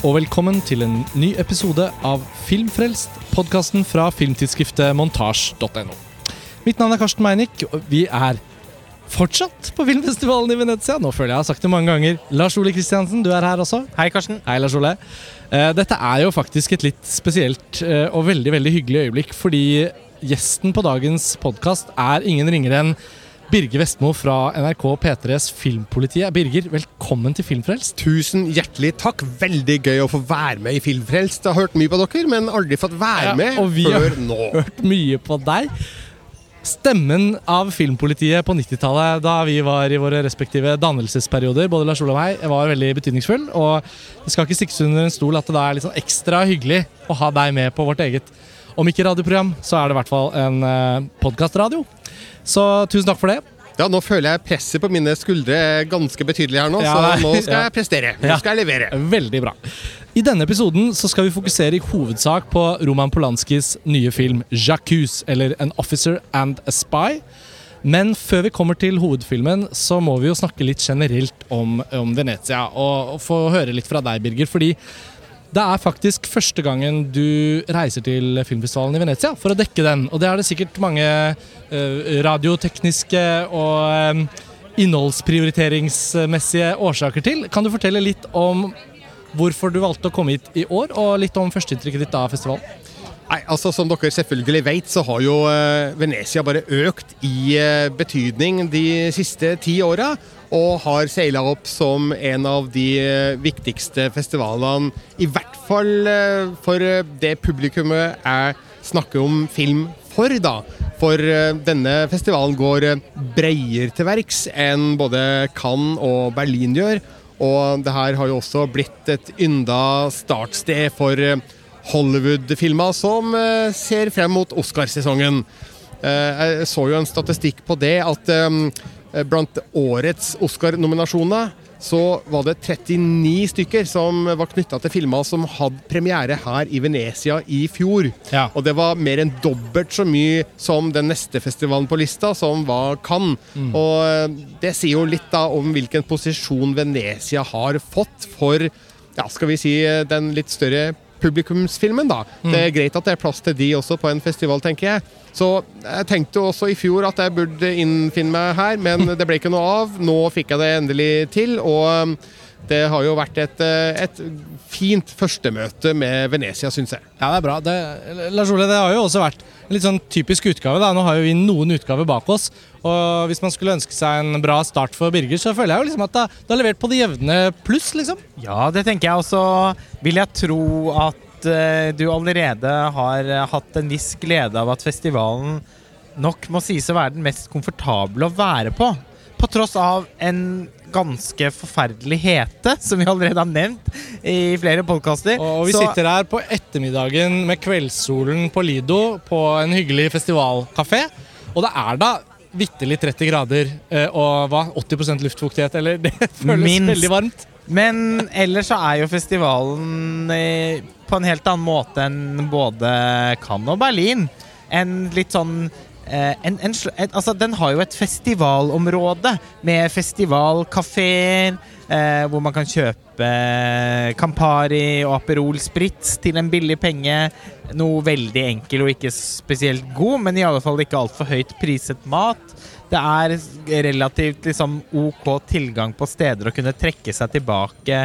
og velkommen til en ny episode av Filmfrelst, podkasten fra filmtidsskriftet montasj.no. Mitt navn er Karsten Meinick, og vi er fortsatt på filmfestivalen i Venezia. Nå føler jeg jeg har sagt det mange ganger. Lars Ole Kristiansen, du er her også. Hei, Karsten. Hei, Lars Ole. Eh, Dette er jo faktisk et litt spesielt eh, og veldig veldig hyggelig øyeblikk, fordi gjesten på dagens podkast er ingen ringere enn Birger Vestmo fra NRK P3s Filmpolitiet. Birger, velkommen til Filmfrelst. Tusen hjertelig takk. Veldig gøy å få være med i Filmfrelst. Jeg har hørt mye på dere, men aldri fått være Ja, med og vi har- før nå. hørt mye på deg. Stemmen av filmpolitiet på 90-tallet, da vi var i våre respektive dannelsesperioder, både Lars Ole og meg, var veldig betydningsfull. Og det skal ikke stikkes under en stol at det da er litt sånn ekstra hyggelig å ha deg med på vårt eget Om ikke radioprogram, så er det i hvert fall en uh, podkastradio. Så tusen takk for det. Ja, Nå føler jeg presset på mine skuldre er ganske betydelig her nå, Ja, så nå skal ja. jeg prestere. Nå skal jeg levere. Veldig bra. I denne episoden så skal vi fokusere i hovedsak på Roman Polanskis nye film 'Jacques', eller 'An Officer and a Spy'. Men før vi kommer til hovedfilmen, så må vi jo snakke litt generelt om, om Venezia. Og, og få høre litt fra deg, Birger. Fordi det er faktisk første gangen du reiser til filmfestivalen i Venezia for å dekke den. Og det er det sikkert mange eh, radiotekniske og eh, innholdsprioriteringsmessige årsaker til. Kan du fortelle litt om hvorfor du valgte å komme hit i år, og litt om førsteinntrykket ditt av festivalen? Nei, altså Som dere selvfølgelig vet, så har jo eh, Venezia bare økt i betydning de siste ti åra. Og har seila opp som en av de eh, viktigste festivalene, i hvert fall eh, for eh, det publikummet jeg snakker om film for, da. For denne festivalen går bredere til verks enn både Cannes og Berlin gjør. Og det her har jo også blitt et ynda startsted for Hollywood-filmer som ser frem mot Oscarsesongen. Jeg så jo en statistikk på det at blant årets Oscar-nominasjoner så var det 39 stykker som var knytta til filmer som hadde premiere her i Venezia i fjor. Ja. Og det var mer enn dobbelt så mye som den neste festivalen på lista, som var Cannes. Og eh, det sier jo litt da om hvilken posisjon Venezia har fått for ja, skal vi si eh, den litt større publikumsfilmen, da. Det er greit at det er plass til de også på en festival, tenker jeg. Så jeg tenkte også i fjor at jeg burde innfinne meg her, men det ble ikke noe av. Nå fikk jeg det endelig til, og det har jo vært et, eh, et fint førstemøte med Venezia, syns jeg. Ja, det er bra. Det, Lars Ole, det har jo også vært en litt sånn typisk utgave. da. Nå har jo vi noen utgaver bak oss. Og hvis man skulle ønske seg en bra start for Birger, så føler jeg jo liksom at det det har levert på det jevne pluss, liksom. Ja, det tenker jeg også. Vil jeg tro at uh, du allerede har eh, hatt en viss glede av at festivalen nok må sies å være den mest komfortable å være på. På tross av en ganske forferdelig hete, som vi allerede har nevnt i flere podkaster. Og vi sitter her på ettermiddagen med kveldssolen på Lido på en hyggelig festivalkafé. Og det er da vitterlig 30 grader eh, og hva, 80% luftfuktighet, eller det føles Minst. veldig varmt. Men ellers så er jo festivalen eh, på en helt annen måte enn både Cannes og Berlin. En litt sånn en, en, sl- altså, Den har jo et festivalområde med festivalkafeer, eh, hvor man kan kjøpe Campari og Aperol Spritz til en billig penge. Noe veldig enkel og ikke spesielt god, men i alle fall ikke altfor høyt priset mat. Det er relativt liksom, ok tilgang på steder å kunne trekke seg tilbake.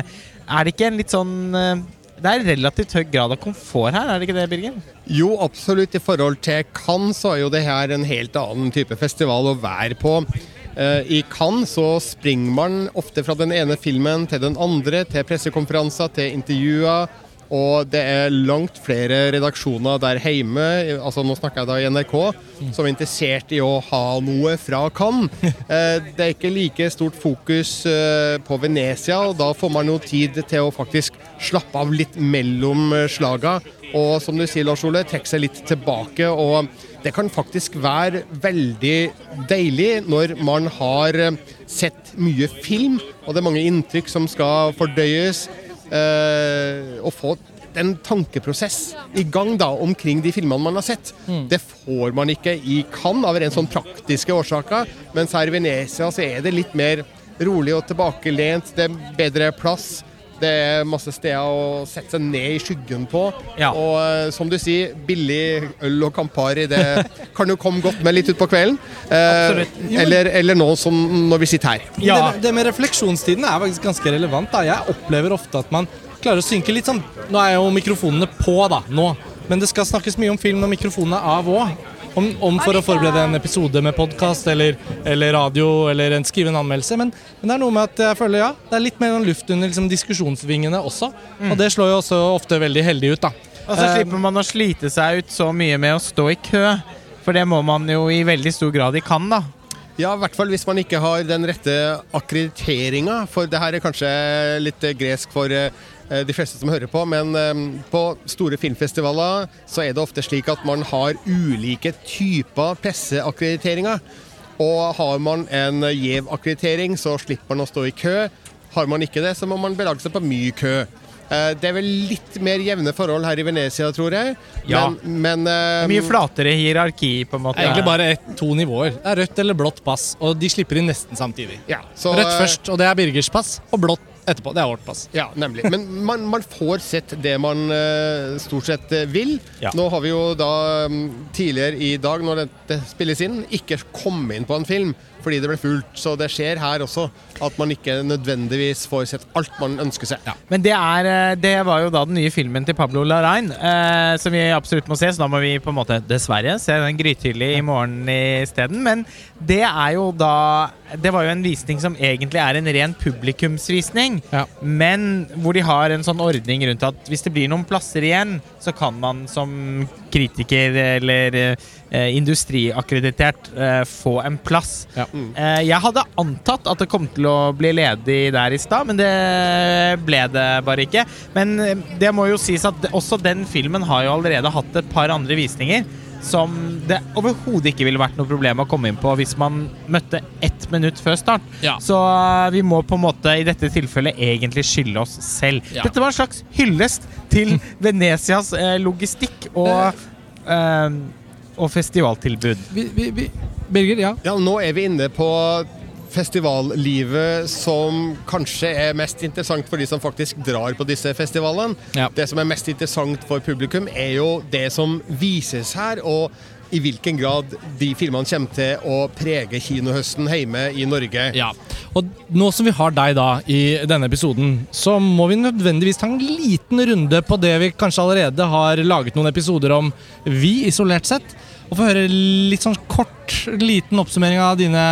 Er det ikke en litt sånn eh, Det er relativt høy grad av komfort her, er det ikke det, Birger? Jo, absolutt. I forhold til Cannes så er jo det her en helt annen type festival å være på. Eh, I Cannes så springer man ofte fra den ene filmen til den andre, til pressekonferanser, til intervjuer. Og det er langt flere redaksjoner der hjemme, altså nå snakker jeg da i NRK, som er interessert i å ha noe fra Cannes. Eh, Det er ikke like stort fokus eh, på Venezia, og da får man jo tid til å faktisk slappe av litt mellom eh, slaga. Og som du sier, Lars Ole, trekke seg litt tilbake. Og det kan faktisk være veldig deilig når man har sett mye film, og det er mange inntrykk som skal fordøyes. Eh, å få en tankeprosess i gang da, omkring de filmene man har sett. Det får man ikke i Cannes av rent sånn praktiske årsaker, mens her i Venezia så er det litt mer rolig og tilbakelent. Det er bedre plass. Det er masse steder å sette seg ned i skyggen på. Ja. Og eh, som du sier, billig øl og Campari det kan jo komme godt med litt utpå kvelden. Eh, eller, eller nå som når vi sitter her. Ja. Det, det med refleksjonstiden er faktisk ganske relevant. da. Jeg opplever ofte at man klarer å synke litt sånn Nå er jo mikrofonene på, da, nå. Men det skal snakkes mye om film når mikrofonene er av òg. Om, om for å forberede en episode med podkast eller, eller radio eller en skrive en anmeldelse. Men, men det er noe med at jeg føler ja, det er litt mer sånn luft under liksom, diskusjonsvingene også. Og det slår jo også ofte veldig heldig ut, da. Og så Eh, slipper man å slite seg ut så mye med å stå i kø. For det må man jo i veldig stor grad i kan, da. Ja, i hvert fall hvis man ikke har den rette akkrediteringa. For det her er kanskje litt gresk for eh, de fleste som hører på. Men eh, på store filmfestivaler så er det ofte slik at man har ulike typer presseakkrediteringer. Og har man en gjev akkreditering, så slipper man å stå i kø. Har man ikke det, så må man belage seg på mye kø. Eh, Det er vel litt mer jevne forhold her i Venezia, tror jeg. Ja. Men, men eh, Mye flatere hierarki, på en måte. Egentlig bare et, to nivåer. Det er rødt eller blått pass, og de slipper inn nesten samtidig. ja, så, Rødt eh, først, og det er Birgers pass, og blått etterpå. Det er vårt pass. Ja, nemlig. Men man, man får sett det man uh, stort sett eh, vil. Ja. Nå har vi jo da mm, tidligere i dag, når dette spilles inn, ikke kommet inn på en film fordi det ble fullt. Så det skjer her også at man ikke nødvendigvis får sett alt man ønsker seg. Men det, er, eh, det var jo da den nye filmen til Pablo Larrain, eh, som vi absolutt må se. Så da må vi på en måte dessverre se den grytidlig i morgen isteden. Men det er jo da Det var jo en visning som egentlig er en ren publikumsvisning. Ja. Men hvor de har en sånn ordning rundt at hvis det blir noen plasser igjen, så kan man som kritiker eller eh, industriakkreditert eh, få en plass. Ja. Eh, jeg hadde antatt at det kom til å bli ledig der i stad, men det ble det bare ikke. Men eh, det må jo sies at også den filmen har jo allerede hatt et par andre visninger. Som det overhodet ikke ville vært noe problem å komme inn på hvis man møtte ett minutt før start. Ja. Så eh, vi må på en måte i dette tilfellet egentlig skylde oss selv. Ja. Dette var en slags hyllest til Venetias eh, logistikk og, eh, og festivaltilbud. Vi, vi, vi, Birger, ja. Ja, nå er vi inne på festivallivet som kanskje er mest interessant for de som faktisk drar på disse festivalene. Ja. Det som er mest interessant for publikum, er jo det som vises her, og i hvilken grad de filmene kommer til å prege kinohøsten hjemme i Norge. Ja, og nå som vi har deg da i denne episoden, så må vi nødvendigvis ta en liten runde på det vi kanskje allerede har laget noen episoder om, vi isolert sett. Og få høre litt sånn kort, liten oppsummering av dine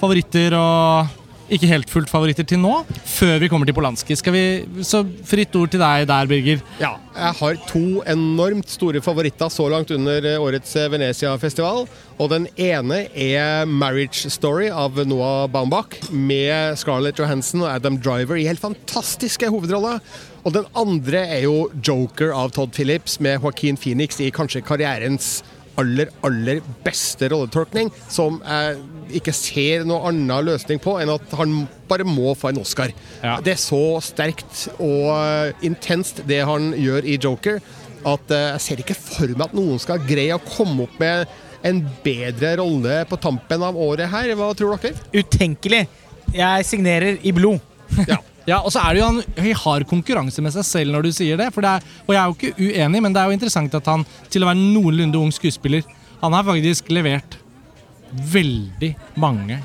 favoritter og ikke helt fullt favoritter til nå, før vi kommer til Polanski. Skal vi, så fritt ord til deg der, Birger. Ja, jeg har to enormt store favoritter så langt under årets Venezia-festival. Og den ene er 'Marriage Story' av Noah Baumbach, med Scarlett Johansson og Adam Driver i helt fantastiske hovedroller. Og den andre er jo 'Joker' av Todd Phillips, med Joaquin Phoenix i kanskje karrierens aller, aller beste rolletolkning, som jeg ikke ser noen annen løsning på enn at han bare må få en Oscar. Ja. Det er så sterkt og eh, intenst det han gjør i Joker, at eh, jeg ser ikke for meg at noen skal greie å komme opp med en bedre rolle på tampen av året her. Hva tror dere? Utenkelig. Jeg signerer i blod. Ja. Ja, og så er det jo Han har konkurranse med seg selv når du sier det. For det er, og jeg er jo ikke uenig, men det er jo interessant at han til å være noenlunde ung skuespiller Han har faktisk levert veldig mange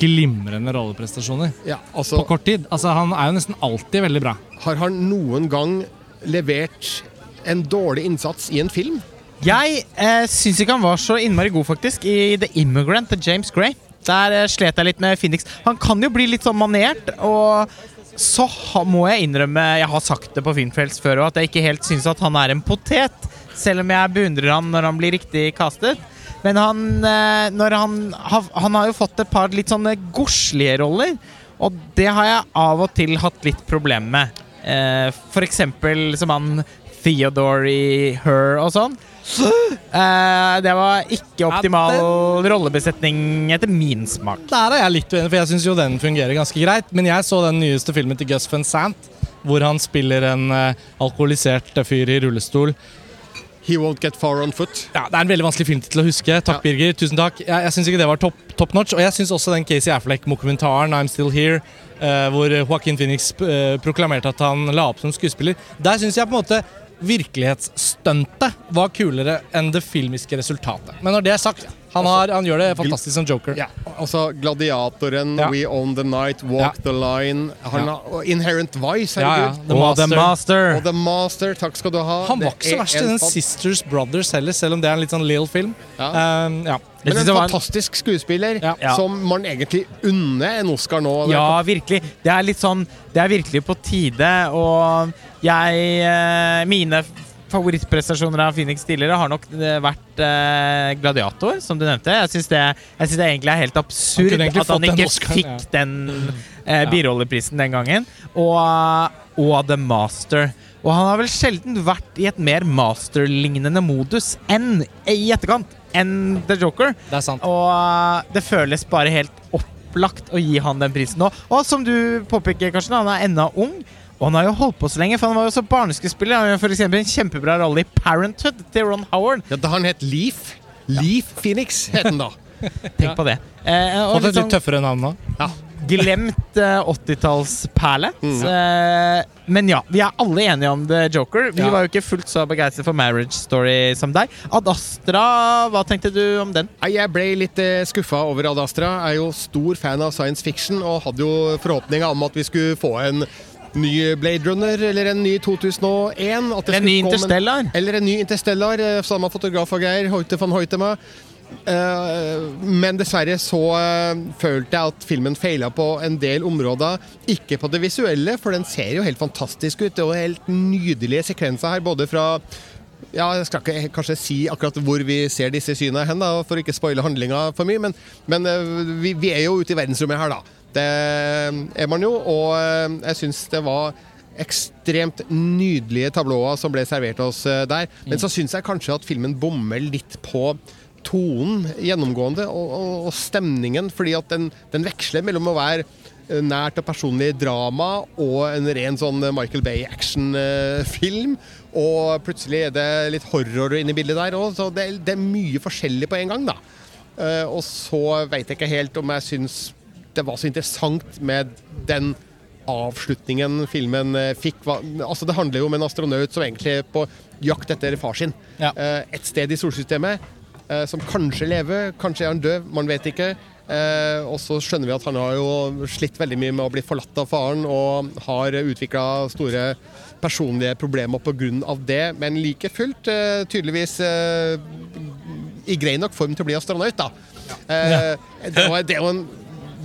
glimrende rolleprestasjoner ja, på altså, kort tid. Altså Han er jo nesten alltid veldig bra. har han noen gang levert en dårlig innsats i en film? Jeg eh, syns ikke han var så innmari god, faktisk, i The Immigrant til James Gray. Der eh, slet jeg litt med Phoenix. Han kan jo bli litt sånn manert, og så må jeg innrømme Jeg har sagt det på Filmfrelst før òg, at jeg ikke helt syns at han er en potet. Selv om jeg beundrer han når han blir riktig castet. Men han, eh, han, han har jo fått et par litt sånne godslige roller, og det har jeg av og til hatt litt problemer med. Eh, for eksempel som han Theodore i Her og sånn. Eh, det var ikke optimal rollebesetning etter min smak. Der er jeg litt uenig, for jeg syns jo den fungerer ganske greit. Men jeg så den nyeste filmen til Gus Van Sant, hvor han spiller en uh, alkoholisert fyr i rullestol. He won't get far on foot. Ja, Det er en veldig vanskelig film til å huske. Takk, Ja. Birger. Tusen takk. Jeg, jeg syns ikke det var top, top notch. Og jeg syns også den Casey Affleck-dokumentaren I'm Still Here, uh, hvor Joaquin Phoenix proklamerte at han la opp som skuespiller, der syns jeg på en måte virkelighetsstuntet var kulere enn det filmiske resultatet. Men når det er sagt, han, har, han gjør det fantastisk som joker. Ja, altså Gladiatoren, Ja. We Own The Night, Walk Ja. The Line han Ja. har, Inherent Vice, Ja, ja. herregud. The Og The Master. Master. Og The Master, takk skal du ha. Han var ikke så er verst i den Sisters Brothers heller, selv om det er en litt sånn little film. Ja. Um, ja. Men en fantastisk skuespiller Ja. Ja. som man egentlig unner en Oscar nå. Ja, virkelig. Det er litt sånn Det er virkelig på tide, og jeg eh, Mine favorittprestasjoner av Phoenix tidligere har nok eh, vært eh, Gladiator, som du nevnte. Jeg syns det, det egentlig er helt absurd Han at han ikke Oscaren, fikk ja. den eh, birolleprisen den gangen. Og, og The Master. Og han har vel sjelden vært i et mer master-lignende modus enn i etterkant enn The Joker. Det sant. Og uh, det føles bare helt opplagt å gi han den prisen nå. Og som du påpeker, Karsten, han er ennå ung. Og han har jo holdt på så lenge, for han var jo også barneskuespiller. Han har for eksempel en kjempebra rolle i Parenthood til Ron Howard. Ja, da han het Leaf. Leaf Phoenix het han da. Tenk på det. Eh, og Fått et litt sånn tøffere navn nå. Ja. glemt eh, 80-tallsperle. Mm. Eh, men ja, vi er alle enige om The Joker. Vi Ja. var jo ikke fullt så begeistret for Marriage Story som deg. Ad Astra, hva tenkte du om den? Jeg ble litt eh, skuffa over Ad Astra. Jeg er jo stor fan av science fiction og hadde jo forhåpninger om at vi skulle få en ny Blade Runner eller en ny 2001. At det Eller en ny Interstellar? eller en ny Interstellar. eh, Samme fotograf og greier. Hoite van Hoitema. Uh, men dessverre så uh, følte jeg at filmen feila på en del områder. Ikke på det visuelle, for den ser jo helt fantastisk ut. Det er jo helt nydelige sekvenser her, både fra ja, Jeg skal ikke kanskje si akkurat hvor vi ser disse synene hen, da, for ikke spoile handlinga for mye, men, men vi, vi er jo ute i verdensrommet her, da. Det er man jo, og eh, jeg syns det var ekstremt nydelige tablåer som ble servert oss eh, der. Men så syns jeg kanskje at filmen bommer litt på tonen gjennomgående, og, og, og stemningen, fordi at den, den veksler mellom å være eh, nært og personlig drama og en ren sånn Michael Bay-actionfilm. Og plutselig er det litt horror inne i bildet der òg, så det, det er mye forskjellig på en gang, da. Eh, og så veit jeg ikke helt om jeg syns det var så interessant med den avslutningen filmen eh, fikk. Altså, det handler jo om en astronaut som egentlig er på jakt etter far sin. Ja. Eh, et sted i solsystemet, eh, som kanskje lever, kanskje er han død, man vet ikke. Eh, og så skjønner vi at han har jo slitt veldig mye med å bli forlatt av faren, og har utvikla store personlige problemer pga. det, men like fullt tydeligvis i grei nok form til å bli astronaut, da. Eh, det, var, det er jo en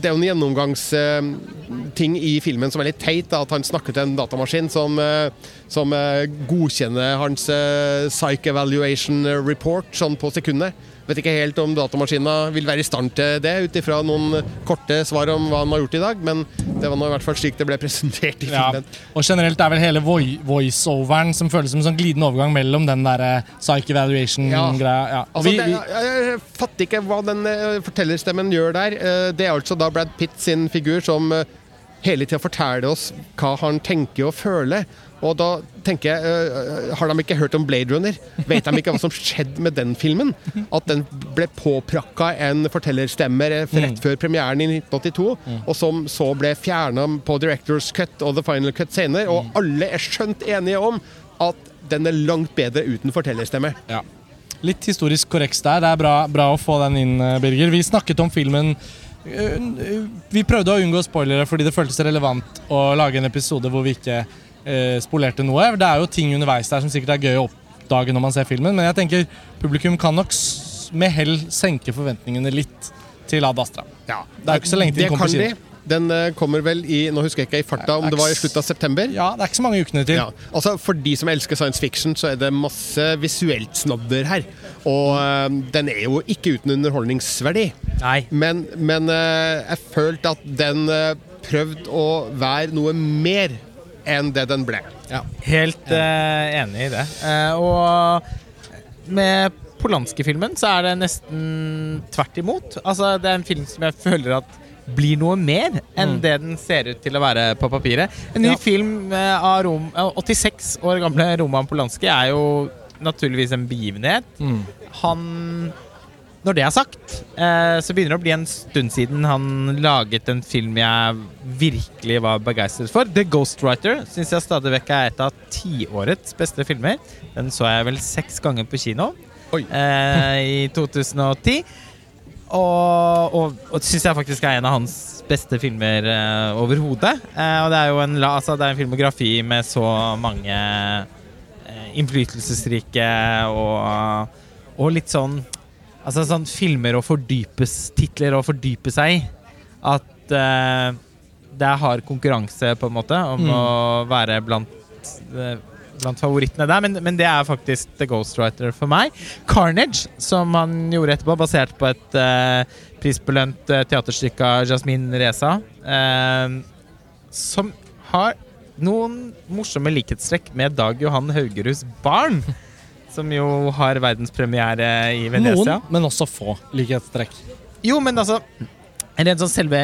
det er jo en gjennomgangsting i filmen som er litt teit. At han snakker til en datamaskin som, eh, som eh, godkjenner hans eh, psych evaluation report sånn på sekundet. Vet ikke helt om datamaskina vil være i stand til det, ut ifra noen korte svar om hva han har gjort i dag, men det var nå i hvert fall slik det ble presentert i Ja. Og generelt er vel hele voi- voiceoveren som føles som en sånn glidende overgang mellom den der eh, psych evaluation-greia. Ja. Altså, Vi- vi- jeg, jeg fatter ikke hva den eh, fortellerstemmen gjør der. Eh, det er altså da Brad Pitt sin figur som hele tida forteller oss hva han tenker og føler. Og da tenker jeg, uh, Har de ikke hørt om Blade Runner? Vet de ikke hva som skjedde med den filmen? At den ble påprakka en fortellerstemme rett Mm. før premieren i 1982, og som så ble fjerna på Directors Cut og The Final Cut senere. Og Mm. alle er skjønt enige om at den er langt bedre uten fortellerstemme. Ja. Litt historisk korreks der. Det er bra, bra å få den inn, eh, Birger. Vi snakket om filmen Vi prøvde å unngå spoilere fordi det føltes relevant å lage en episode hvor vi ikke eh, spolerte noe. Det er jo ting underveis der som sikkert er gøy å oppdage når man ser filmen, men jeg tenker publikum kan nok med hell senke forventningene litt til Ad Astra. Ja, Det er jo ikke så lenge til den kommer på de. Den eh, kommer vel i Nå husker jeg ikke i farta om det var i slutten av september. Ja, det er ikke så mange ukene til. Ja, altså For de som elsker science fiction, så er det masse visuelt snadder her. Og eh, den er jo ikke uten underholdningsverdi. Nei. Men, men eh, jeg følte at den uh, prøvde å være noe mer enn det den ble. Helt uh, enig i det. Uh, og med Polanski-filmen så er det nesten tvert imot. Altså, det er en film som jeg føler at blir noe mer enn det den ser ut til å være på papiret. En ny Ja. film eh, av Rom, eh, 86 år gamle Roman Polanski er jo naturligvis en begivenhet. Mm. Han Når det er sagt, eh, så begynner det å bli en stund siden han laget en film jeg virkelig var begeistret for. The Ghostwriter syns jeg stadig vekk er et av tiårets beste filmer. Den så jeg vel seks ganger på kino eh, i 2010. Og, og, og syns jeg faktisk er en av hans beste filmer eh, overhodet. Eh, og det er jo en, altså, det er en filmografi med så mange innflytelsesrike og, og litt sånn Altså sånn filmer å fordypes Titler å fordype seg i. At uh, det er hard konkurranse, på en måte, om Mm. å være blant uh, Blant favorittene der, men, men det er faktisk The Ghostwriter for meg. Carnage, som han gjorde etterpå, basert på et uh, prisbelønt uh, teaterstykke av Jasmin Reza. uh, som har noen morsomme likhetstrekk med Dag Johan Haugeruds barn. Som jo har verdenspremiere i Venezia. Noen, men også få likhetstrekk. Jo, men altså Rent sånn selve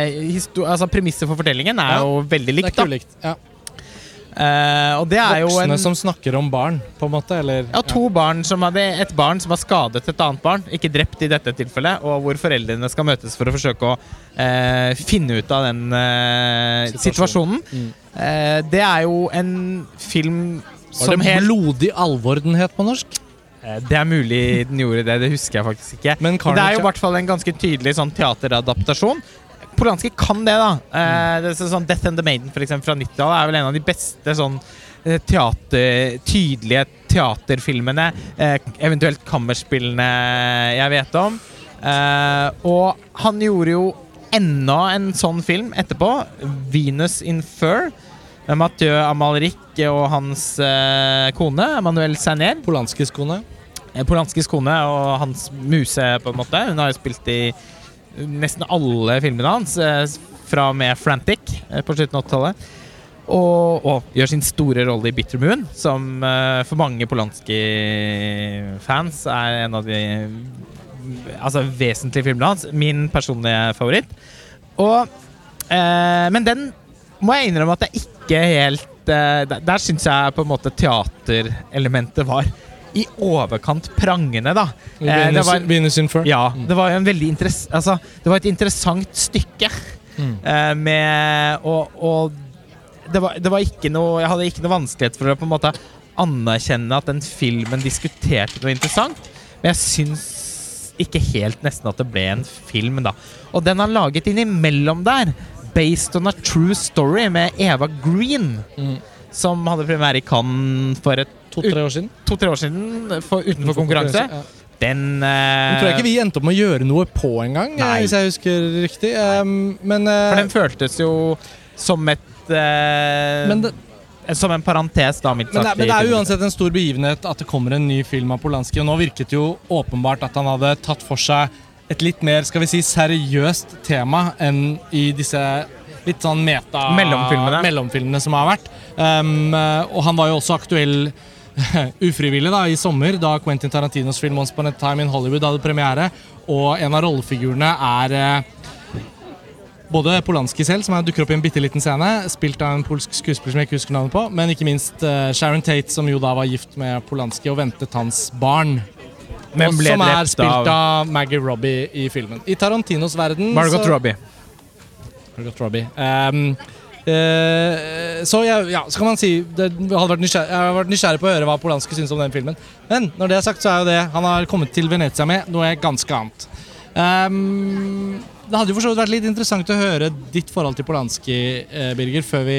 altså Premisset for fortellingen er Ja, jo veldig Det er likt. da ulikt. Ja. Eh, og det er jo Voksne en som snakker om barn, på en måte. Eller, ja, to barn som hadde Et barn som har skadet et annet barn, ikke drept i dette tilfellet, og hvor foreldrene skal møtes for å forsøke å eh, finne ut av den eh, Situasjonen. situasjonen. Mm. Eh, det er jo en film Var som det helt Blodig alvor den het på norsk? Eh, Det er mulig den gjorde det, det husker jeg faktisk ikke. Men Men det er jo i hvert fall en ganske tydelig sånn teateradaptasjon. Polanski kan det, da. Eh, det sånn Death and the Maiden for eksempel, fra 90-tallet er vel en av de beste sånn eh, teater, tydelige teaterfilmene, eh, eventuelt kammerspillene jeg vet om. Eh, og han gjorde jo enda en sånn film etterpå, 'Venus in Fur', med Mathieu Amalric og hans kone, Manuel Sainer, Polanskis kone. Polanskis kone og hans muse, på en måte. Hun har jo spilt i nesten alle filmene hans, eh, fra og med 'Frantic' eh, på slutten av 80-tallet. Og, og gjør sin store rolle i 'Bitter Moon', som uh, for mange Polanski-fans er en av de altså, vesentlige filmene hans. Min personlige favoritt. Og, uh, men den må jeg innrømme at jeg ikke helt uh, Der, der syns jeg på en måte teaterelementet var i overkant prangende, da. Eh, det var, ja, det var en veldig altså, Det var et interessant stykke. Mm. eh, med Og, og det, var, det var ikke noe Jeg hadde ikke noe vanskelighet for å på en måte anerkjenne at den filmen diskuterte noe interessant. Men jeg syns ikke helt nesten at det ble en film, da. Og den han laget innimellom der, based on a true story, med Eva Green, Mm. som hadde premiere i Cannes for et To-tre år siden. to-tre år siden, for, utenfor konkurranse. Ja. Den uh... tror jeg ikke vi endte opp med å gjøre noe på engang, eh, Nei. hvis jeg husker riktig. Um, men uh... For den føltes jo som et uh... men, det, Som en parentes, da, Mitt men, det, men det er jo uansett en stor begivenhet at det kommer en ny film av Polanski, og nå virket det jo åpenbart at han hadde tatt for seg et litt mer skal vi si, seriøst tema enn i disse litt sånn meta Mellomfilmene. mellomfilmene som har vært. Um, og han var jo også aktuell ufrivillig da, i sommer, da Quentin Tarantinos film 'Once Upon a Time in Hollywood' hadde premiere. Og en av rollefigurene er eh, både Polanski selv, som dukker opp i en bitte liten scene, spilt av en polsk skuespiller som jeg ikke husker navnet på, men ikke minst eh, Sharon Tate, som jo da var gift med Polanski og ventet hans barn. Men og ble som er spilt av Maggie Robbie i filmen. I Tarantinos verden Margot så, Robbie. Margot Robbie. Ehm, eh, så jeg, ja, så kan man si det, jeg, har vært nysgjerrig på å høre hva Polanski syns om den filmen. Men når det er sagt, så er jo det han har kommet til Venezia med, noe ganske annet. Um, det hadde jo for så vidt vært litt interessant å høre ditt forhold til Polanski, eh, Birger, før vi,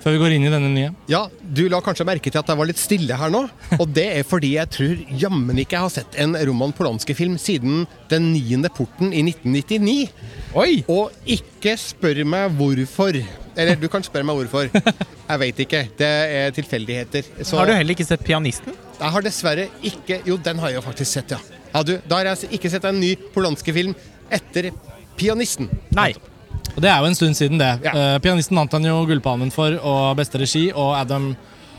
før vi går inn i denne nye. Ja, du la kanskje merke til at jeg var litt stille her nå. Og det er fordi jeg tror jammen ikke jeg har sett en Roman Polanski-film siden Den niende porten i 1999. Oi! Og ikke spør meg hvorfor. Eller du kan spørre meg hvorfor. Jeg veit ikke. Det er tilfeldigheter. Så Har du heller ikke sett Pianisten? jeg har dessverre ikke Jo, den har jeg jo faktisk sett, ja. ja du, da har jeg ikke sett en ny polanske film etter Pianisten. Nei. Og det er jo en stund siden, det. Ja. Uh, pianisten vant han jo Gullpalmen for, og beste regi, og Adam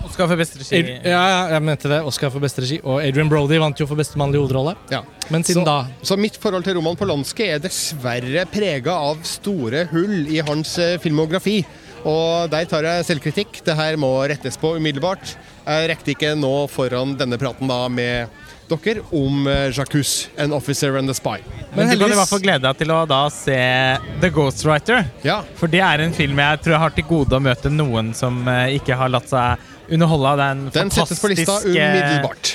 Oscar for beste regi. Ad, ja, ja, jeg mente det. Oscar for beste regi. Og Adrian Brody vant jo for beste mannlige hovedrolle. Ja. Men siden Så, da så mitt forhold til Roman Polanski er dessverre prega av store hull i hans eh, filmografi. Og der tar jeg selvkritikk. Det her må rettes på umiddelbart. Jeg rekte ikke nå foran denne praten da med dere om eh, Jacques, An Officer and a Spy. Men, du kan i hvert fall glede deg til å da se The Ghostwriter. Ja, For det er en film jeg tror jeg har til gode å møte noen som eh, ikke har latt seg underholde av den, fantastiske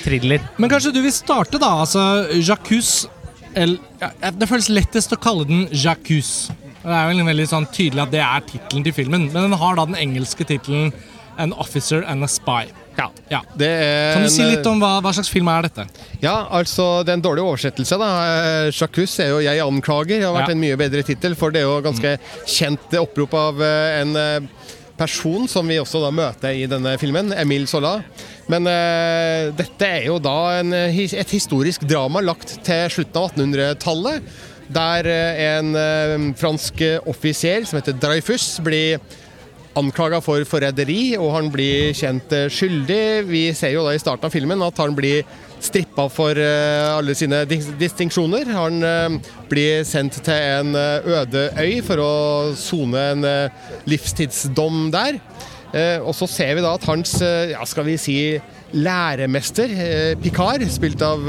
thriller. Men kanskje du vil starte, da? Altså, Jacques el, ja, Det føles lettest å kalle den Jacques. Det er vel veldig sånn tydelig at det er tittelen til filmen, men den har da den engelske tittelen An Officer and a Spy. ja. Ja. Det er Kan du si litt om hva, hva slags film er dette? Ja, altså det er en dårlig oversettelse. da. Eh, Jacques er jo 'Jeg anklager'. Det har vært Ja. en mye bedre tittel, for det er jo ganske kjent opprop av eh, en eh, person som vi også da møter i denne filmen, Emil Sola. Men eh, dette er jo da en, et historisk drama lagt til slutten av 1800-tallet. Der eh, en eh, fransk offiser som heter Dreyfus blir anklaga for forræderi, og han blir kjent skyldig. Vi ser jo da i starten av filmen at han blir strippa for eh, alle sine dis distinksjoner. Han eh, blir sendt til en eh, øde øy for å sone en livstidsdom der. Og så ser vi da at hans, ja, skal vi si, læremester, Picard, spilt av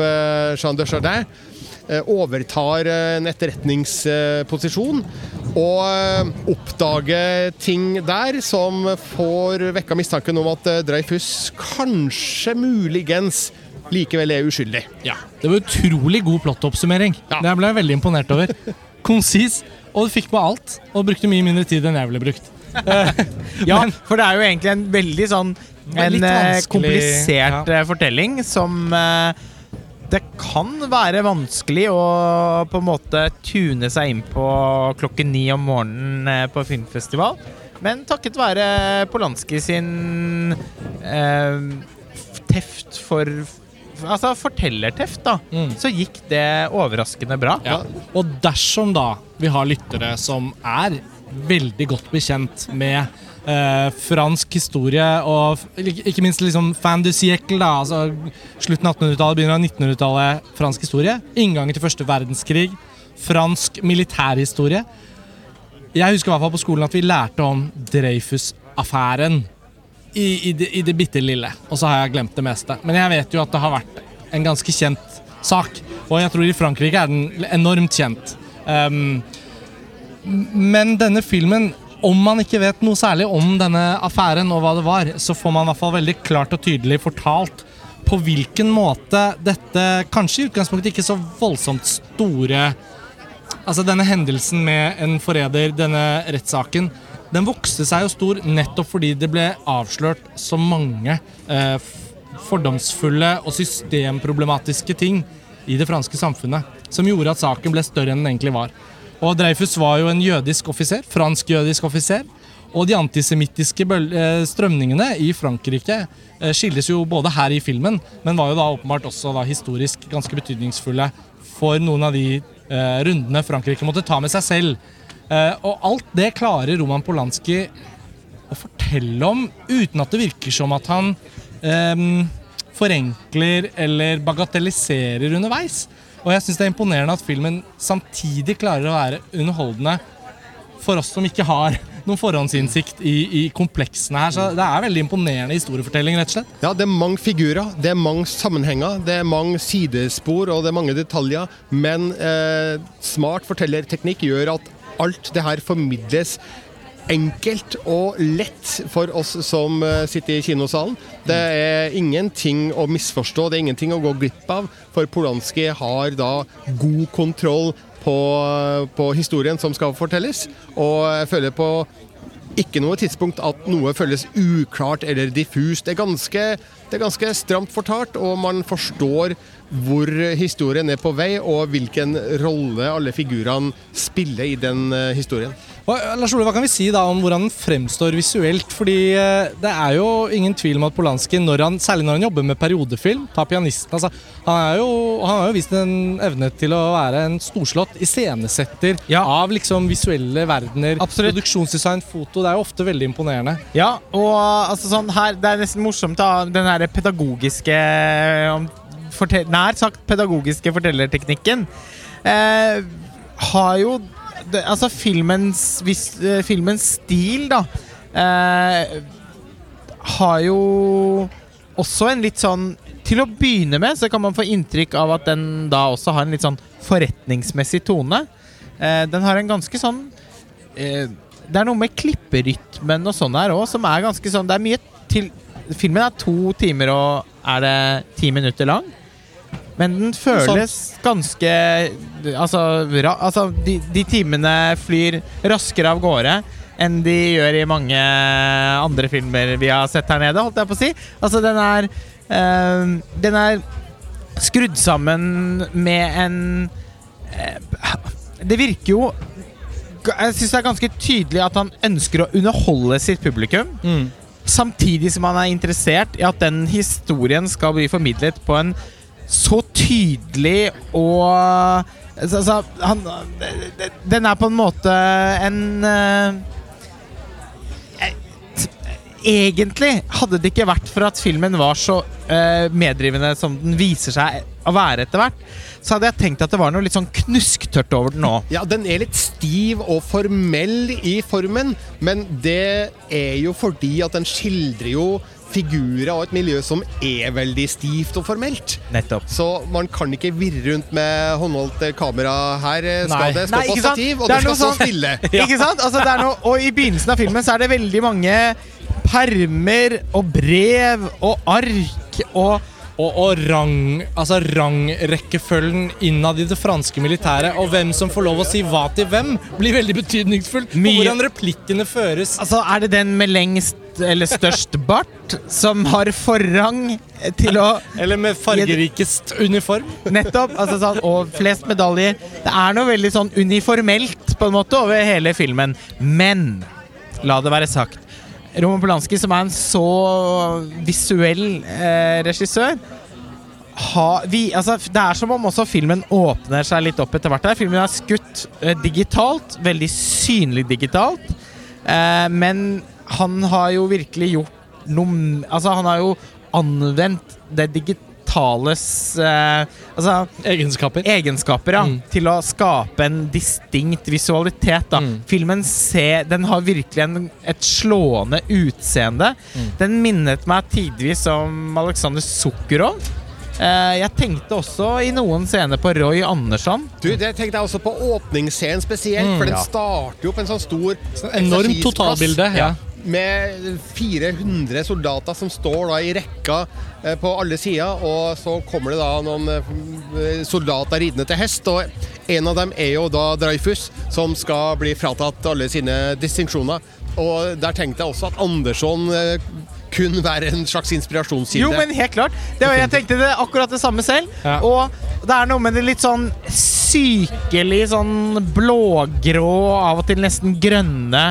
Jean de Chardin, overtar en etterretningsposisjon og oppdager ting der som får vekka mistanken om at Dreyfus kanskje muligens likevel er uskyldig. Ja. Det var utrolig god plottoppsummering. Ja. Det ble jeg veldig imponert over. Konsis, og du fikk med alt. Og brukte mye mindre tid enn jeg ville brukt. Ja, Men- for det er jo egentlig en veldig sånn En eh, komplisert ja. eh, fortelling som eh, Det kan være vanskelig å på en måte tune seg inn på klokken ni om morgenen eh, på filmfestival. Men takket være Polanski sin eh, teft for Altså fortellerteft, da. Mm. Så gikk det overraskende bra. Ja. Og dersom da vi har lyttere som er veldig godt bekjent med eh, fransk historie og ikke minst liksom fan du siècle, da, altså slutten av 1800-tallet, begynner av 1900-tallet, fransk historie, inngangen til første verdenskrig, fransk militærhistorie. Jeg husker i hvert fall på skolen at vi lærte om Dreyfus-affæren i, i, det, i det bitte lille. Og så har jeg glemt det meste. Men jeg vet jo at det har vært en ganske kjent sak. Og jeg tror i Frankrike er den enormt kjent. Um, men denne filmen, om man ikke vet noe særlig om denne affæren og hva det var, så får man i hvert fall veldig klart og tydelig fortalt på hvilken måte dette kanskje i utgangspunktet ikke så voldsomt store Altså denne hendelsen med en forræder, denne rettssaken, den vokste seg jo stor nettopp fordi det ble avslørt så mange eh, fordomsfulle og systemproblematiske ting i det franske samfunnet som gjorde at saken ble større enn den egentlig var. Og Dreyfus var jo en jødisk offiser, fransk-jødisk offiser. Og de antisemittiske eh, strømningene i Frankrike eh, skilles jo både her i filmen, men var jo da åpenbart også da historisk ganske betydningsfulle for noen av de eh, rundene Frankrike måtte ta med seg selv. Eh, og alt det klarer Roman Polanski å fortelle om uten at det virker som at han um, forenkler eller bagatelliserer underveis. Og jeg syns det er imponerende at filmen samtidig klarer å være underholdende for oss som ikke har noen forhåndsinnsikt i, i kompleksene her. Så det er veldig imponerende historiefortelling, rett og slett. Ja, det er mange figurer, det er mange sammenhenger, det er mange sidespor og det er mange detaljer. Men eh, smart fortellerteknikk gjør at alt det her formidles enkelt og lett for oss som eh, sitter i kinosalen. Det er ingenting å misforstå, det er ingenting å gå glipp av, for Polanski har da god kontroll på, på historien som skal fortelles. Og jeg føler på ikke noe tidspunkt at noe føles uklart eller diffust. Det er ganske, det er ganske stramt fortalt, og man forstår hvor historien er på vei, og hvilken rolle alle figurene spiller i den eh, historien. Eh, Lars Ole, Hva kan vi si da om hvordan den fremstår visuelt? Fordi eh, Det er jo ingen tvil om at Polanski, når han, særlig når han jobber med periodefilm, ta pianisten altså, han, er jo, han har jo vist en evne til å være en storslått iscenesetter Ja. av liksom visuelle verdener. Absolutt. Produksjonsdesign, foto. Det er jo ofte veldig imponerende. Ja, og altså sånn her Det er nesten morsomt da Den her pedagogiske om- fortel- Nær sagt pedagogiske fortellerteknikken eh, Har jo det, Altså filmens vis, eh, Filmens stil da eh, Har jo også en litt sånn Til å begynne med så kan man få inntrykk av at den da også har en litt sånn forretningsmessig tone. Eh, den har en ganske sånn eh, Det er noe med klipperytmen og sånn her òg som er ganske sånn Det er mye til Filmen er to timer og er det ti minutter lang. Men den føles ganske Altså, ra, altså de, de timene flyr raskere av gårde enn de gjør i mange andre filmer vi har sett her nede, holdt jeg på å si. Altså, den er øh, Den er skrudd sammen med en øh, Det virker jo Jeg syns det er ganske tydelig at han ønsker å underholde sitt publikum. Mm. Samtidig som han er interessert i at den historien skal bli formidlet på en så tydelig og altså, han, Den er på en måte en eh, Egentlig hadde det ikke vært for at filmen var så eh, meddrivende som den viser seg å være etter hvert, så hadde jeg tenkt at det var noe litt sånn knusktørt over den òg. Ja, den er litt stiv og formell i formen, men det er jo fordi at den skildrer jo figurer og et miljø som er veldig stivt og formelt. Nettopp. Så man kan ikke virre rundt med håndholdt kamera her. Skal Nei. det stå Nei, på stativ, og Det det, skal stå sånn- stille. Ikke sant? Altså, er noe, og i begynnelsen av filmen så er det veldig mange permer og brev og ark og Og, og rang, altså rangrekkefølgen innad i det franske militæret, og hvem som får lov å si hva til hvem, blir veldig betydningsfullt. Mye- hvordan replikkene føres. Altså, er det den med lengst eller størst bart som har forrang til å Eller med fargerikest uniform. Nettopp. Altså, sånn, og flest medaljer. Det er noe veldig sånn uniformelt på en måte over hele filmen. Men la det være sagt. Roman Polanski, som er en så visuell eh, regissør ha, vi, altså, Det er som om også filmen åpner seg litt opp etter hvert. her. Filmen er skutt eh, digitalt, veldig synlig digitalt. Eh, men han har jo virkelig gjort noe Altså, han har jo anvendt det digitales eh, Altså Egenskaper. egenskaper ja, Mm. til å skape en distinkt visualitet. Da. Mm. Filmen ser, den har virkelig en, et slående utseende. Mm. Den minnet meg tidvis om Alexander Sukkerov. Eh, jeg tenkte også i noen scener på Roy Andersson. Du, Det tenkte jeg også på åpningsscenen spesielt, Mm, for den ja. starter jo på en sånn stor Enormt eksersisplass. totalbilde. Ja. Med 400 soldater som står da i rekka eh, på alle sider, og så kommer det da noen eh, soldater ridende til hest. og En av dem er jo da Dreyfus, som skal bli fratatt alle sine distinksjoner. Og Der tenkte jeg også at Andersson kun kunne være en slags inspirasjonskilde. Jo, men helt klart. Det var, jeg tenkte det akkurat det samme selv. Ja. Og det er noe med det litt sånn sykelig sånn blågrå, av og til nesten grønne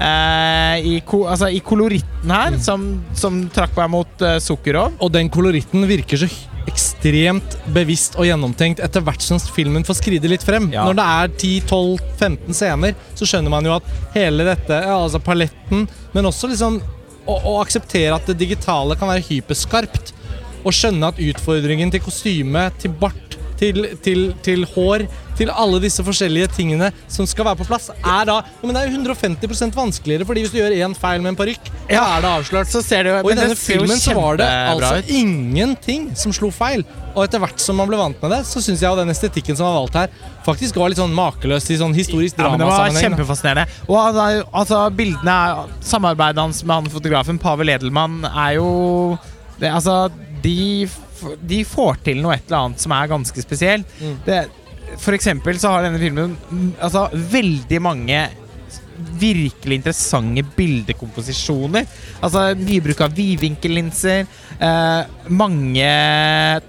eh, i, ko, altså, i koloritten her, som, som trakk meg mot sukker Sukkerov. Og den koloritten virker så ekstremt bevisst og gjennomtenkt etter hvert som filmen får skride litt frem. Ja. Når det er 10-12-15 scener, så skjønner man jo at hele dette, ja, altså paletten, men også liksom å, å akseptere at det digitale kan være hyperskarpt, og skjønne at utfordringen til kostyme, til bart, til, til, til hår, til alle disse forskjellige tingene som skal være på plass, er da Men det er jo 150 vanskeligere, fordi hvis du gjør én feil med en parykk, Ja. er det avslørt. Så ser det Og i denne filmen så var det altså ut. ingenting som slo feil. Og etter hvert som man ble vant med det, så syns jeg den estetikken som var valgt her, faktisk var litt sånn makeløs i sånn historisk Ja, men det var dramasammenheng. kjempefascinerende. Og altså, bildene Samarbeidet hans med han fotografen Pavel Edelmann er jo det, Altså, de, de får til noe et eller annet som er ganske spesielt. Mm. Det, for eksempel så har denne filmen altså, veldig mange virkelig interessante bildekomposisjoner. Altså mye bruk av vidvinkellinser. Eh, mange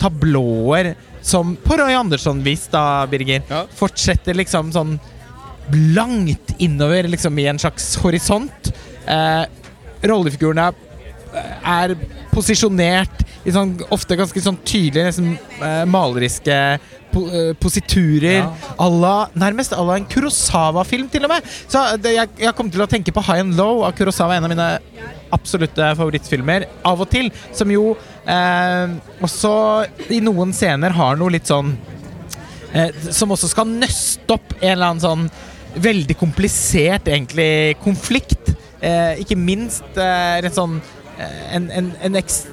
tablåer som på Roy Andersson-vis, da, Birger. Ja. Fortsetter liksom sånn langt innover liksom i en slags horisont. Eh, rollefigurene er posisjonert i sånn ofte ganske sånn tydelige, nesten eh, maleriske po eh, positurer. Ja. la- nærmest à la en Kurosawa-film, til og med. Så det, jeg, jeg kom til å tenke på High and Low av Kurosawa, en av mine absolutte favorittfilmer, av og til. Som jo eh, også i noen scener har noe litt sånn eh, Som også skal nøste opp en eller annen sånn veldig komplisert, egentlig, konflikt. Eh, ikke minst eh, rett sånn eh, en, en, en, ekst,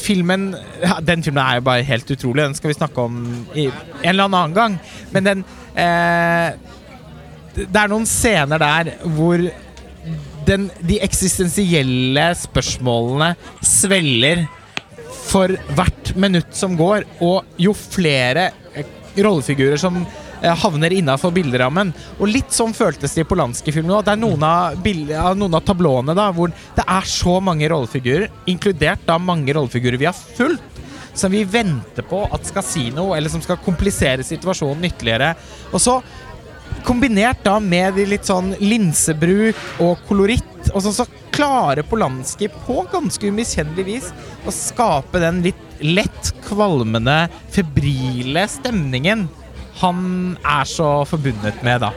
filmen ja, Den filmen er jo bare helt utrolig. Den skal vi snakke om i en eller annen gang. Men den eh, Det er noen scener der hvor den, de eksistensielle spørsmålene sveller for hvert minutt som går. Og jo flere eh, rollefigurer som eh, havner innafor bilderammen. Og litt sånn føltes det i Polanski-filmen òg. Det er noen av, noen av tablåene da, hvor det er så mange rollefigurer, inkludert da mange rollefigurer vi har fulgt, som vi venter på at skal si noe, eller som skal komplisere situasjonen ytterligere. Og så kombinert da med litt sånn linsebruk og koloritt, og så, så klarer Polanski på ganske umiskjennelig vis å skape den litt lett kvalmende, febrile stemningen han er så forbundet med, da.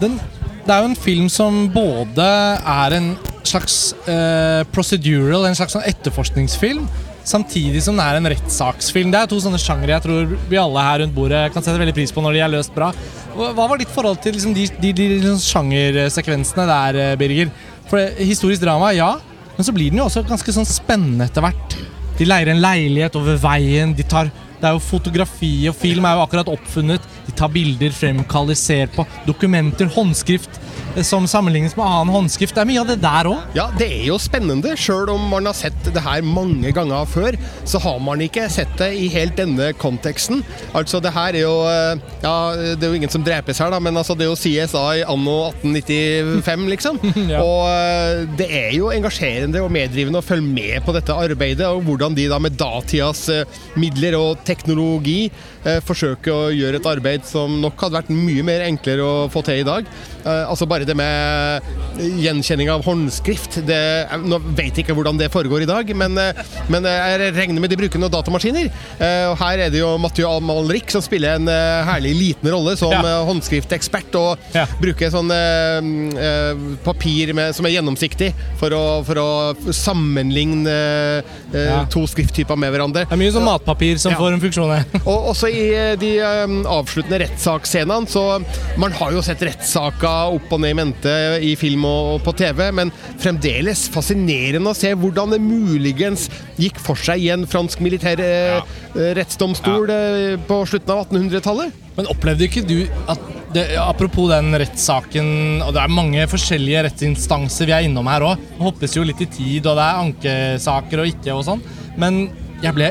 Den, det er jo en film som både er en slags eh, procedural, en slags sånn etterforskningsfilm, samtidig som det er en rettssaksfilm. Det er to sånne sjangre jeg tror vi alle her rundt bordet kan sette veldig pris på når de er løst bra. Hva var ditt forhold til liksom, de, de, de, de sjangersekvensene der, eh, Birger? For Historisk drama, ja, men så blir den jo også ganske sånn spennende etter hvert. De leier en leilighet over veien. de tar det er jo Fotografi og film er jo akkurat oppfunnet. De tar bilder, fremkaller, ser på dokumenter, håndskrift som sammenlignes med annen håndskrift. Det er mye av det der òg. Ja, det er jo spennende. Sjøl om man har sett det her mange ganger før, så har man ikke sett det i helt denne konteksten. Altså, det her er jo eh, Ja, det er jo ingen som drepes her, da, men altså, det er jo CSI anno 1895, liksom. ja. Og eh, det er jo engasjerende og meddrivende å følge med på dette arbeidet, og hvordan de da med datidas eh, midler og teknologi forsøker å gjøre et arbeid som nok hadde vært mye mer enklere å få til i dag. altså bare det med gjenkjenning av håndskrift det, Nå vet jeg ikke hvordan det foregår i dag, men, uh, men eh, jeg regner med de bruker noen datamaskiner. Uh, og Her er det jo Mathieu Amalrik som spiller en herlig liten rolle som ja. håndskriftekspert. Og ja. bruker sånn eh, papir med, som er gjennomsiktig for å, for å sammenligne eh, ja. to skrifttyper med hverandre. Det er mye sånn matpapir som får en funksjon her. og også i de um, avsluttende rettssaksscenene, så man har jo sett rettssaker opp og ned i mente i film og på TV, men fremdeles fascinerende å se hvordan det muligens gikk for seg i en fransk militær ja. Eh, rettsdomstol ja. Eh, på slutten av 1800-tallet. Men opplevde ikke du at det, Apropos den rettssaken, og det er mange forskjellige rettsinstanser vi er innom her òg. Hoppes jo litt i tid, og det er ankesaker og ikke og sånn. Men jeg ble,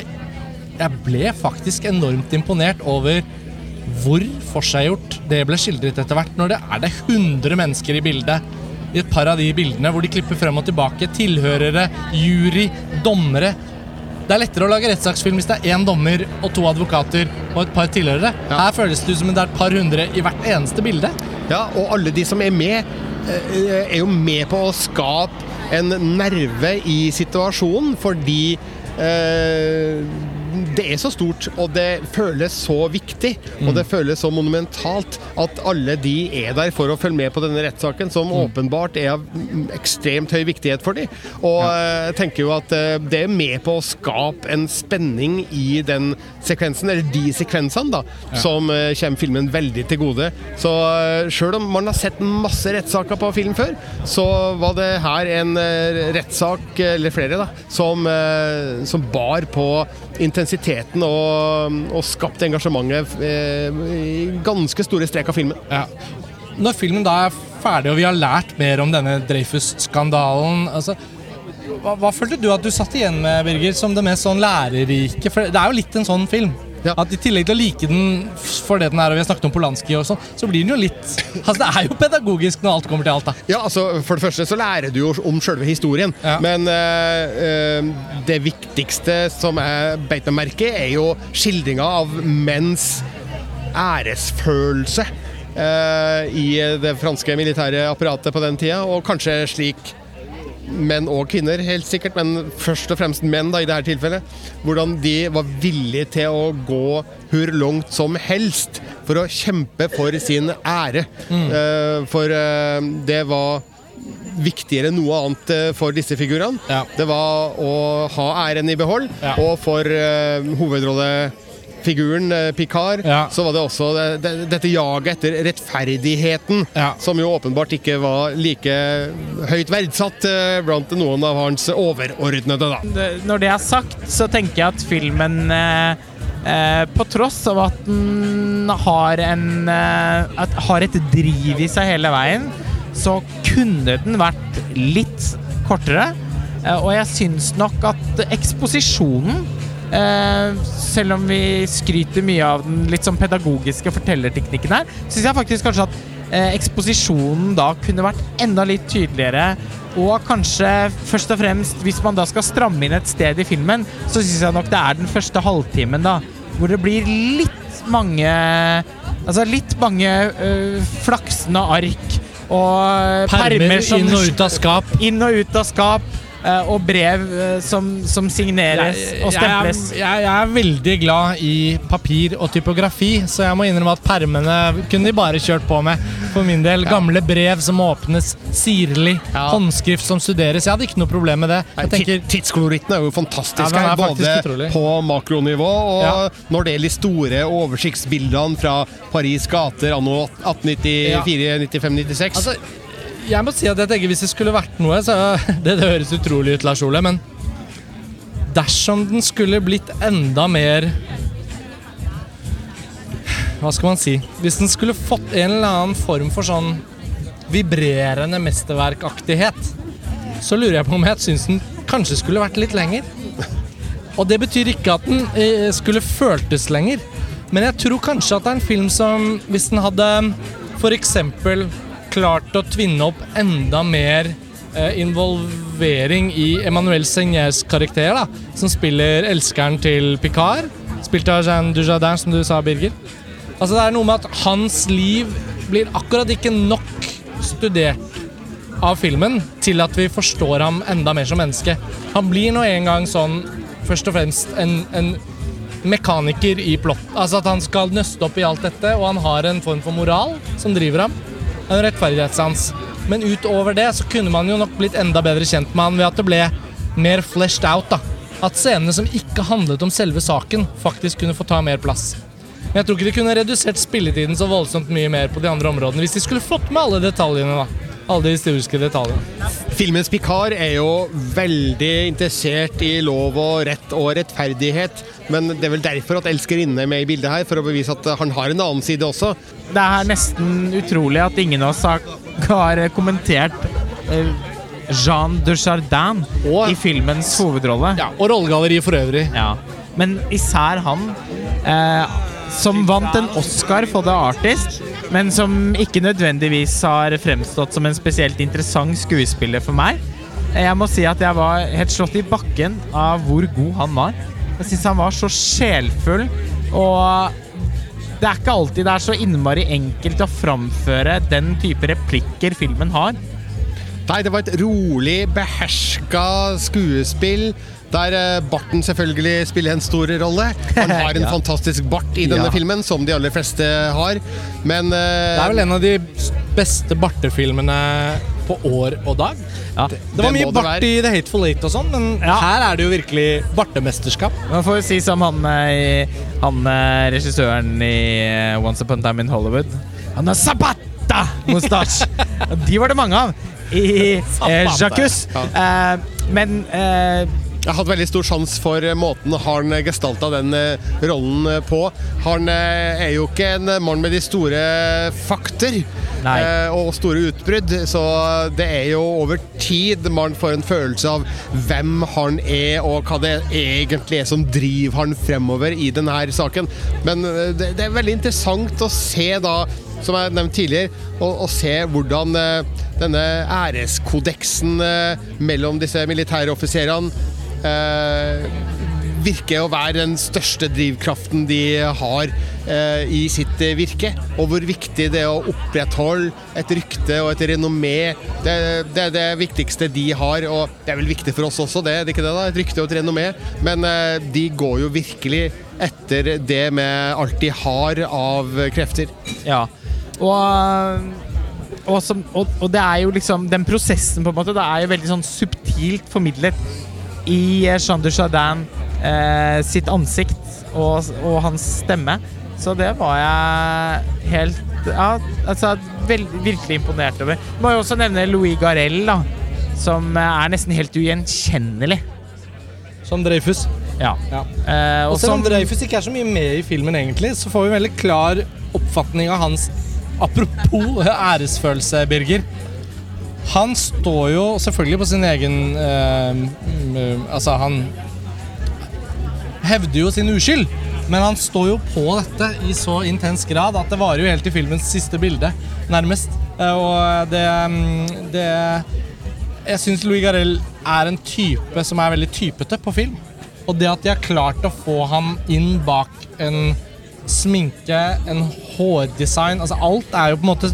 jeg ble faktisk enormt imponert over hvor forseggjort det ble skildret etter hvert, når det er det 100 mennesker i bildet. I et par av de bildene hvor de klipper frem og tilbake. Tilhørere, jury, dommere. Det er lettere å lage rettssaksfilm hvis det er én dommer og to advokater og et par tilhørere. Ja. Her føles det ut som det er et par hundre i hvert eneste bilde. Ja, og alle de som er med, eh, er jo med på å skape en nerve i situasjonen, fordi eh, det er så stort, og det føles så viktig, og det mm. føles så monumentalt at alle de er der for å følge med på denne rettssaken, som mm. åpenbart er av ekstremt høy viktighet for dem. Og ja. Eh, jeg tenker jo at eh, det er med på å skape en spenning i den sekvensen, eller de sekvensene, da, ja. som eh, kommer filmen veldig til gode. Så sjøl om man har sett masse rettssaker på film før, så var det her en rettssak, eller flere, da, som, som bar på intensiteten og, og skapt engasjementet eh, i ganske store strek av filmen. Ja. Når filmen da er ferdig og vi har lært mer om denne Dreyfus-skandalen altså, hva, hva, følte du at du satt igjen med, Birger, som det mest sånn lærerike? For det er jo litt en sånn film. Ja. At I tillegg til å like den for det den er, og vi har snakket om Polanski, og sånn, så blir den jo litt Altså Det er jo pedagogisk når alt kommer til alt. da Ja, altså For det første så lærer du jo om selve historien, ja. men uh, det viktigste som jeg beit meg merke er jo skildringa av menns æresfølelse uh, i det franske militære apparatet på den tida, og kanskje slik menn og kvinner, helt sikkert, men først og fremst menn da, i dette tilfellet. Hvordan de var villige til å gå hvor langt som helst for å kjempe for sin ære. Mm. Uh, for uh, det var viktigere enn noe annet uh, for disse figurene. Ja. Det var å ha æren i behold, ja. og for hovedrolle figuren eh, Picard, Ja. så var det også det, det, dette jaget etter rettferdigheten, Ja. som jo åpenbart ikke var like høyt verdsatt eh, blant noen av hans overordnede. da. Når det er sagt, så tenker jeg at filmen eh, eh, På tross av at den har en eh, at, har et driv i seg hele veien, så kunne den vært litt kortere. Eh, og jeg syns nok at eksposisjonen eh, selv om vi skryter mye av den litt sånn pedagogiske fortellerteknikken her, syns jeg faktisk kanskje at uh, eksposisjonen da kunne vært enda litt tydeligere. Og kanskje først og fremst, hvis man da skal stramme inn et sted i filmen, så syns jeg nok det er den første halvtimen, da. Hvor det blir litt mange Altså litt mange uh, flaksende ark og Permer som inn og ut av skap. inn og ut av skap. Eh, og brev eh, som, som signeres og stemples. Jeg, jeg, jeg er veldig glad i papir og typografi, så jeg må innrømme at permene kunne de bare kjørt på med. For min del. Gamle brev som åpnes sirlig. Ja. Håndskrift som studeres. Jeg hadde ikke noe problem med det. Jeg tenker Tidskoloritten er jo fantastisk Ja, er her, både utrolig. på makronivå og Ja. når det gjelder de store oversiktsbildene fra Paris gater anno 1894, 95, 96. Altså, jeg må si at jeg tenker Hvis det skulle vært noe så Det, det høres utrolig ut, Lars Ole, men dersom den skulle blitt enda mer Hva skal man si? Hvis den skulle fått en eller annen form for sånn vibrerende mesterverkaktighet, så lurer jeg på om jeg syns den kanskje skulle vært litt lenger. Og det betyr ikke at den eh, skulle føltes lenger. Men jeg tror kanskje at det er en film som, hvis den hadde f.eks. klart å tvinne opp enda mer eh, involvering i Emmanuel Seigneurs karakter, da, som spiller elskeren til Picard, spilt av Jean Dujardin, som du sa, Birger. Altså Det er noe med at hans liv blir akkurat ikke nok studert av filmen til at vi forstår ham enda mer som menneske. Han blir nå en gang sånn først og fremst en, en mekaniker i plott. Altså at han skal nøste opp i alt dette, og han har en form for moral som driver ham. En rettferdighetssans. Men utover det så kunne man jo nok blitt enda bedre kjent med han ved at det ble mer fleshed out. da. At scenene som ikke handlet om selve saken, faktisk kunne få ta mer plass. Men jeg tror ikke de kunne redusert spilletiden så voldsomt mye mer på de andre områdene hvis de skulle fått med alle detaljene. da. Alle de historiske detaljene. Filmens Picard er jo veldig interessert i lov og rett og rettferdighet, men det er vel derfor at elskerinne er med i bildet her, for å bevise at han har en annen side også. Det er nesten utrolig at ingen av oss har, kommentert Jean Jean Dujardin Og- i filmens hovedrolle. Ja, Og rollegalleriet for øvrig. Ja. Men især han, eh, som vant en Oscar for The Artist, men som ikke nødvendigvis har fremstått som en spesielt interessant skuespiller for meg. Jeg må si at jeg var helt slått i bakken av hvor god han var. Jeg syns han var så sjelfull, og det er ikke alltid det er så innmari enkelt å framføre den type replikker filmen har. Nei, det var et rolig, beherska skuespill. Der eh, barten selvfølgelig spiller en stor rolle. Han har en Ja. fantastisk bart i denne Ja. filmen, som de aller fleste har. Men uh, Det er vel en av de beste bartefilmene på år og dag. Ja. Det var Det mye det bart i The Hateful Eight og sånn, men Ja. her er det jo virkelig bartemesterskap. Man får jo si som han, eh, han regissøren i Once Upon a Time in Hollywood. Han har Zapata-mustasje! De var det mange av i eh. Jacques. Eh, men eh, Jeg har hatt veldig stor sjans for eh, måten han gestalta den eh, rollen eh, på. Han eh, er jo ikke en mann med de store fakter Nei. eh, og store utbrudd, så det er jo over tid man får en følelse av hvem han er, og hva det egentlig er som driver han fremover i denne saken. Men eh, det, er veldig interessant å se da som jeg nevnte tidligere, å, se hvordan eh, denne æreskodeksen eh, mellom disse militære offiserene eh, virker å være den største drivkraften de har eh, i sitt eh, virke. Og hvor viktig det er å opprettholde et rykte og et renommé. Det, det er det viktigste de har, og det er vel viktig for oss også, det, det ikke det da? Et rykte og et renommé. Men eh, de går jo virkelig etter det med alt de har av krefter. ja. Og, og, som, og, og det er jo liksom Den prosessen på en måte Det er jo veldig sånn subtilt formidlet i eh, Shadan eh, sitt ansikt og, og hans stemme. Så det var jeg helt Ja, altså veld, virkelig imponert over. Må jo også nevne Louis Garell, da. Som er nesten helt ugjenkjennelig. Som Dreyfus. Ja. Ja. Eh, Og og selv om Dreyfus ikke er så mye med i filmen, egentlig, så får vi en veldig klar oppfatning av hans Apropos æresfølelse, Birger. Han står jo selvfølgelig på sin egen eh, mm, Altså, han hevder jo sin uskyld, men han står jo på dette i så intens grad at det varer jo helt til filmens siste bilde, nærmest. Eh, Og det, mm, det Jeg syns Louis Garel er en type som er veldig typete på film. Og det at de har klart å få ham inn bak en sminke, en hårdesign altså Alt er jo på en måte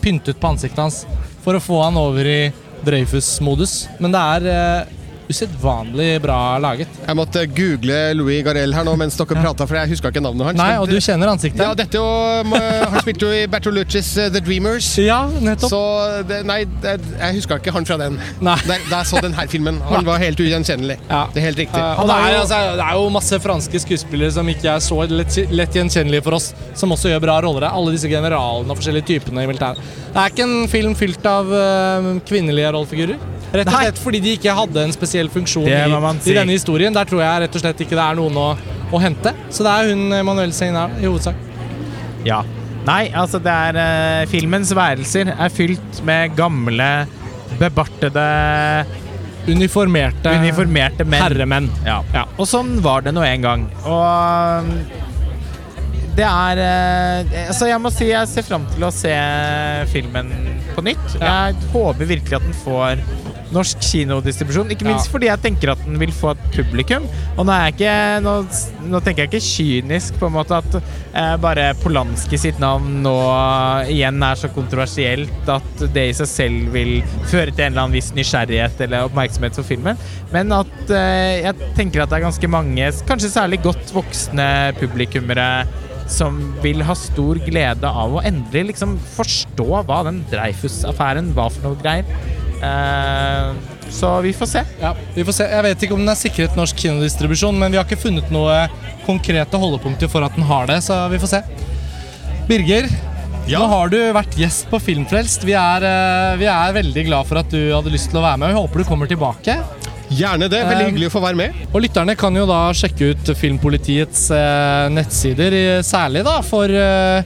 pyntet på ansiktet hans for å få han over i Dreyfus-modus. Men det er eh, usedvanlig bra laget. Jeg måtte google Louis Garell her nå mens dere prata, for jeg huska ikke navnet hans. Nei, og du kjenner ansiktet? Ja, dette jo, Han spilte jo i Bertoluccis uh, The Dreamers. Ja, nettopp. Så det, Nei, det, jeg huska ikke han fra den. Nei. Der jeg så denne filmen. Han var helt ugjenkjennelig. Ja. Det er helt riktig. Uh, og det er, altså, det er jo masse franske skuespillere som ikke er så lett, lett gjenkjennelige for oss, som også gjør bra roller. Alle disse generalene og forskjellige typene i militæret. Det er ikke en film fylt av uh, kvinnelige rollefigurer. Rett og slett fordi de ikke hadde en spesiell funksjon i, si. i denne historien. Der tror jeg rett og slett ikke det er noen å, å hente. Så det er hun Manuel Seinar i hovedsak. Ja. Nei, altså det er uh, Filmens værelser er fylt med gamle, bebartede, Uniformerte, uniformerte menn. herremenn. Ja. Ja. Og sånn var det nå en gang. Og um, det er uh, Altså, jeg må si jeg ser fram til å se filmen på nytt. Ja. Jeg håper virkelig at den får norsk kinodistribusjon. Ikke minst Ja. fordi jeg tenker at den vil få et publikum. Og nå er ikke Nå, nå tenker jeg ikke kynisk på en måte at eh, bare Polanski sitt navn nå igjen er så kontroversielt at det i seg selv vil føre til en eller annen viss nysgjerrighet eller oppmerksomhet for filmen. Men at eh, jeg tenker at det er ganske mange, kanskje særlig godt voksne publikummere, som vil ha stor glede av å endelig liksom forstå hva den Dreyfus-affæren var for noe greier. Eh, så vi får se. Ja, vi får se. Jeg vet ikke om den er sikret norsk kinodistribusjon, men vi har ikke funnet noe konkrete holdepunkter for at den har det, så vi får se. Birger, Ja. nå har du vært gjest på Filmfrelst. Vi er, eh, vi er veldig glad for at du hadde lyst til å være med, vi håper du kommer tilbake. Gjerne det. Veldig Um, hyggelig å få være med. Og lytterne kan jo da sjekke ut Filmpolitiets eh, nettsider, særlig da for eh,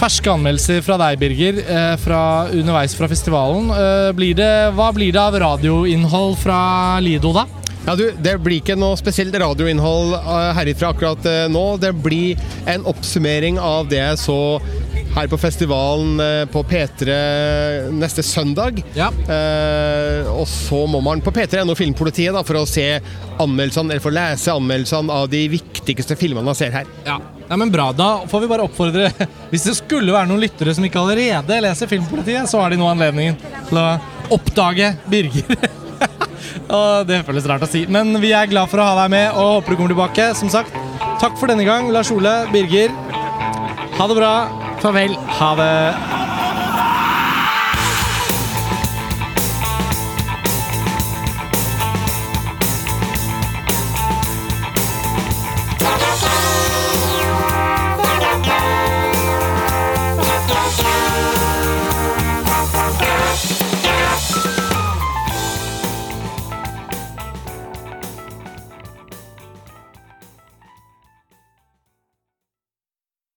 ferske anmeldelser fra deg, Birger, eh, fra underveis fra festivalen. Eh, blir det, hva blir det av radioinnhold fra Lido, da? Ja, du, Det blir ikke noe spesielt radioinnhold eh, herifra akkurat nå. Det blir en oppsummering av det jeg så her på festivalen eh, på P3 neste søndag. Ja. Eh, og så må man på P3.no Filmpolitiet da, for å se anmeldelsene, eller for å lese anmeldelsene av de viktigste filmene man ser her. Ja. ja, men Bra. Da får vi bare oppfordre Hvis det skulle være noen lyttere som ikke allerede leser Filmpolitiet, så har de nå anledningen til å oppdage Birger. Det føles rart å si, men vi er glad for å ha deg med og håper du kommer tilbake. Som sagt, takk for denne gang, Lars Ole, Birger. Ha det bra. Farvel. Ha det.